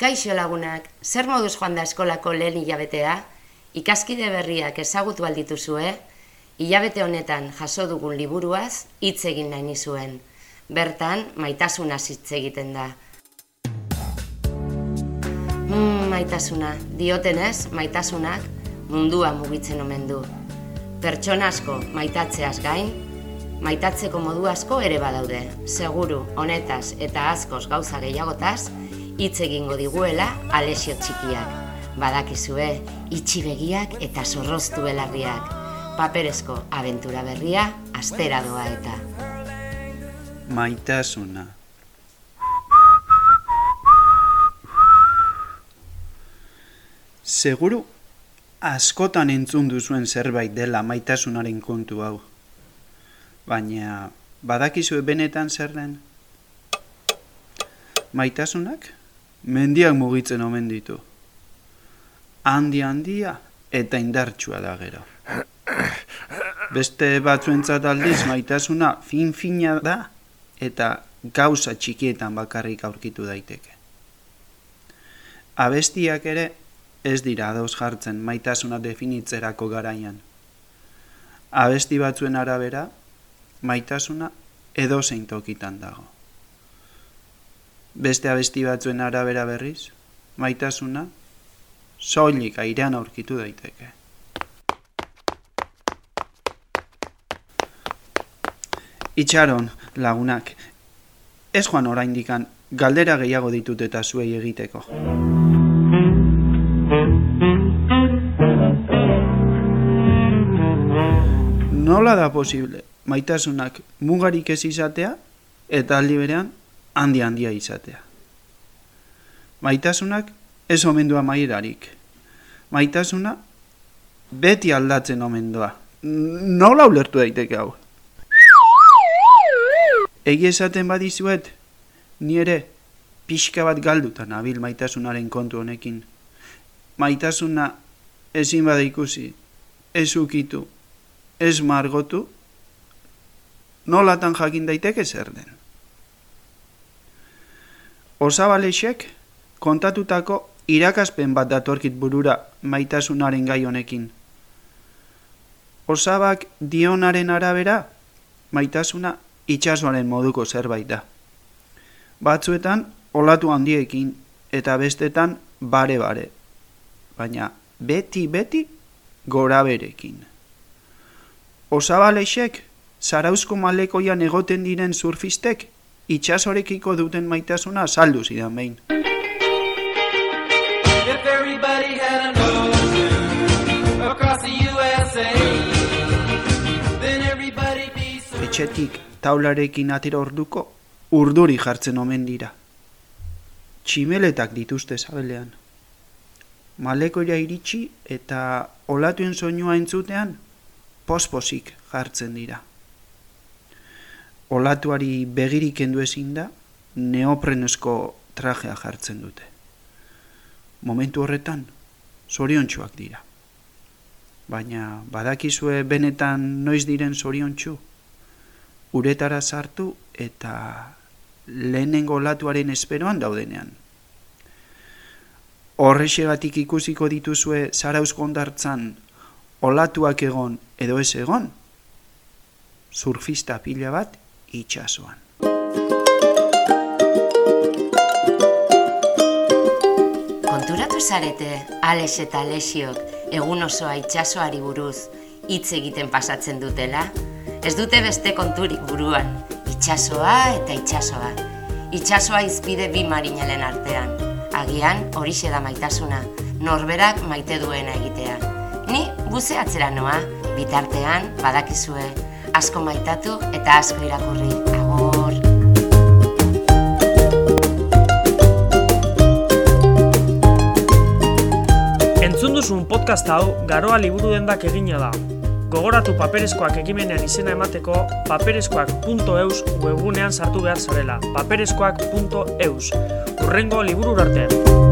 Kaixo lagunak, zer moduz joan da eskolako lehen hilabetea? Ikaskide berriak ezagutu aldituzue? Hilabete honetan jaso dugun liburuaz hitz egin nahi nizuen. Bertan, maitasuna hitz egiten da. Mm, maitasuna, diotenez, maitasunak mundua mugitzen omen du. Pertsona asko maitatzeaz gain, maitatzeko modu asko ere badaude. Seguru, honetaz eta askoz gauza gehiagotaz, hitz egingo diguela alesio txikiak. Badakizue, itxi begiak eta zorroztu belarriak. Paperezko abentura berria, astera doa eta. Maitasuna. Seguru, askotan entzun duzuen zerbait dela maitasunaren kontu hau. Baina, badakizue benetan zer den? Maitasunak? Mendiak mugitzen omen ditu. Handi handia eta indartsua da gero. Beste batzuentzat aldiz maitasuna fin-fina da eta gauza txikietan bakarrik aurkitu daiteke. Abestiak ere ez dira adoz jartzen maitasuna definitzerako garaian. Abesti batzuen arabera, maitasuna edo tokitan dago beste abesti batzuen arabera berriz, maitasuna, soilik airean aurkitu daiteke. Itxaron, lagunak, ez joan oraindikan galdera gehiago ditut eta zuei egiteko. Nola da posible maitasunak mugarik ez izatea eta aldi berean handi handia izatea. Maitasunak ez omendua mairarik. Maitasuna beti aldatzen omendua. Nola ulertu daiteke hau? Egi esaten badizuet, ni ere pixka bat galduta nabil maitasunaren kontu honekin. Maitasuna ezin bada ikusi, ez ukitu, ez margotu, nolatan jakin daiteke zer den. Osabalexek kontatutako irakaspen bat datorkit burura maitasunaren gai honekin. Osabak dionaren arabera maitasuna itxasoaren moduko zerbait da. Batzuetan olatu handiekin eta bestetan bare-bare, baina beti-beti gora berekin. Osabalexek zarauzko malekoian egoten diren surfistek itxasorekiko duten maitasuna saldu zidan behin. Etxetik taularekin atera orduko urduri jartzen omen dira. Tximeletak dituzte zabelean. Malekoia iritsi eta olatuen soinua entzutean posposik jartzen dira olatuari begirik kendu ezin da, neoprenesko trajea jartzen dute. Momentu horretan, zoriontsuak dira. Baina badakizue benetan noiz diren zoriontsu, uretara sartu eta lehenengo olatuaren esperoan daudenean. Horrexegatik ikusiko dituzue zarauzko ondartzan olatuak egon edo ez egon, surfista pila bat itxasoan. Konturatu zarete, Alex eta Alexiok egun osoa itxasoari buruz hitz egiten pasatzen dutela? Ez dute beste konturik buruan, itxasoa eta itxasoa. Itxasoa izpide bi marinelen artean. Agian horixe da maitasuna, norberak maite duena egitea. Ni buzeatzera noa, bitartean badakizue, asko maitatu eta asko irakurri. Agor! Entzun duzun podcast hau garoa liburu dendak egina da. Gogoratu paperezkoak ekimenean izena emateko paperezkoak.eus webunean sartu behar zarela. paperezkoak.eus Urrengo liburu artean.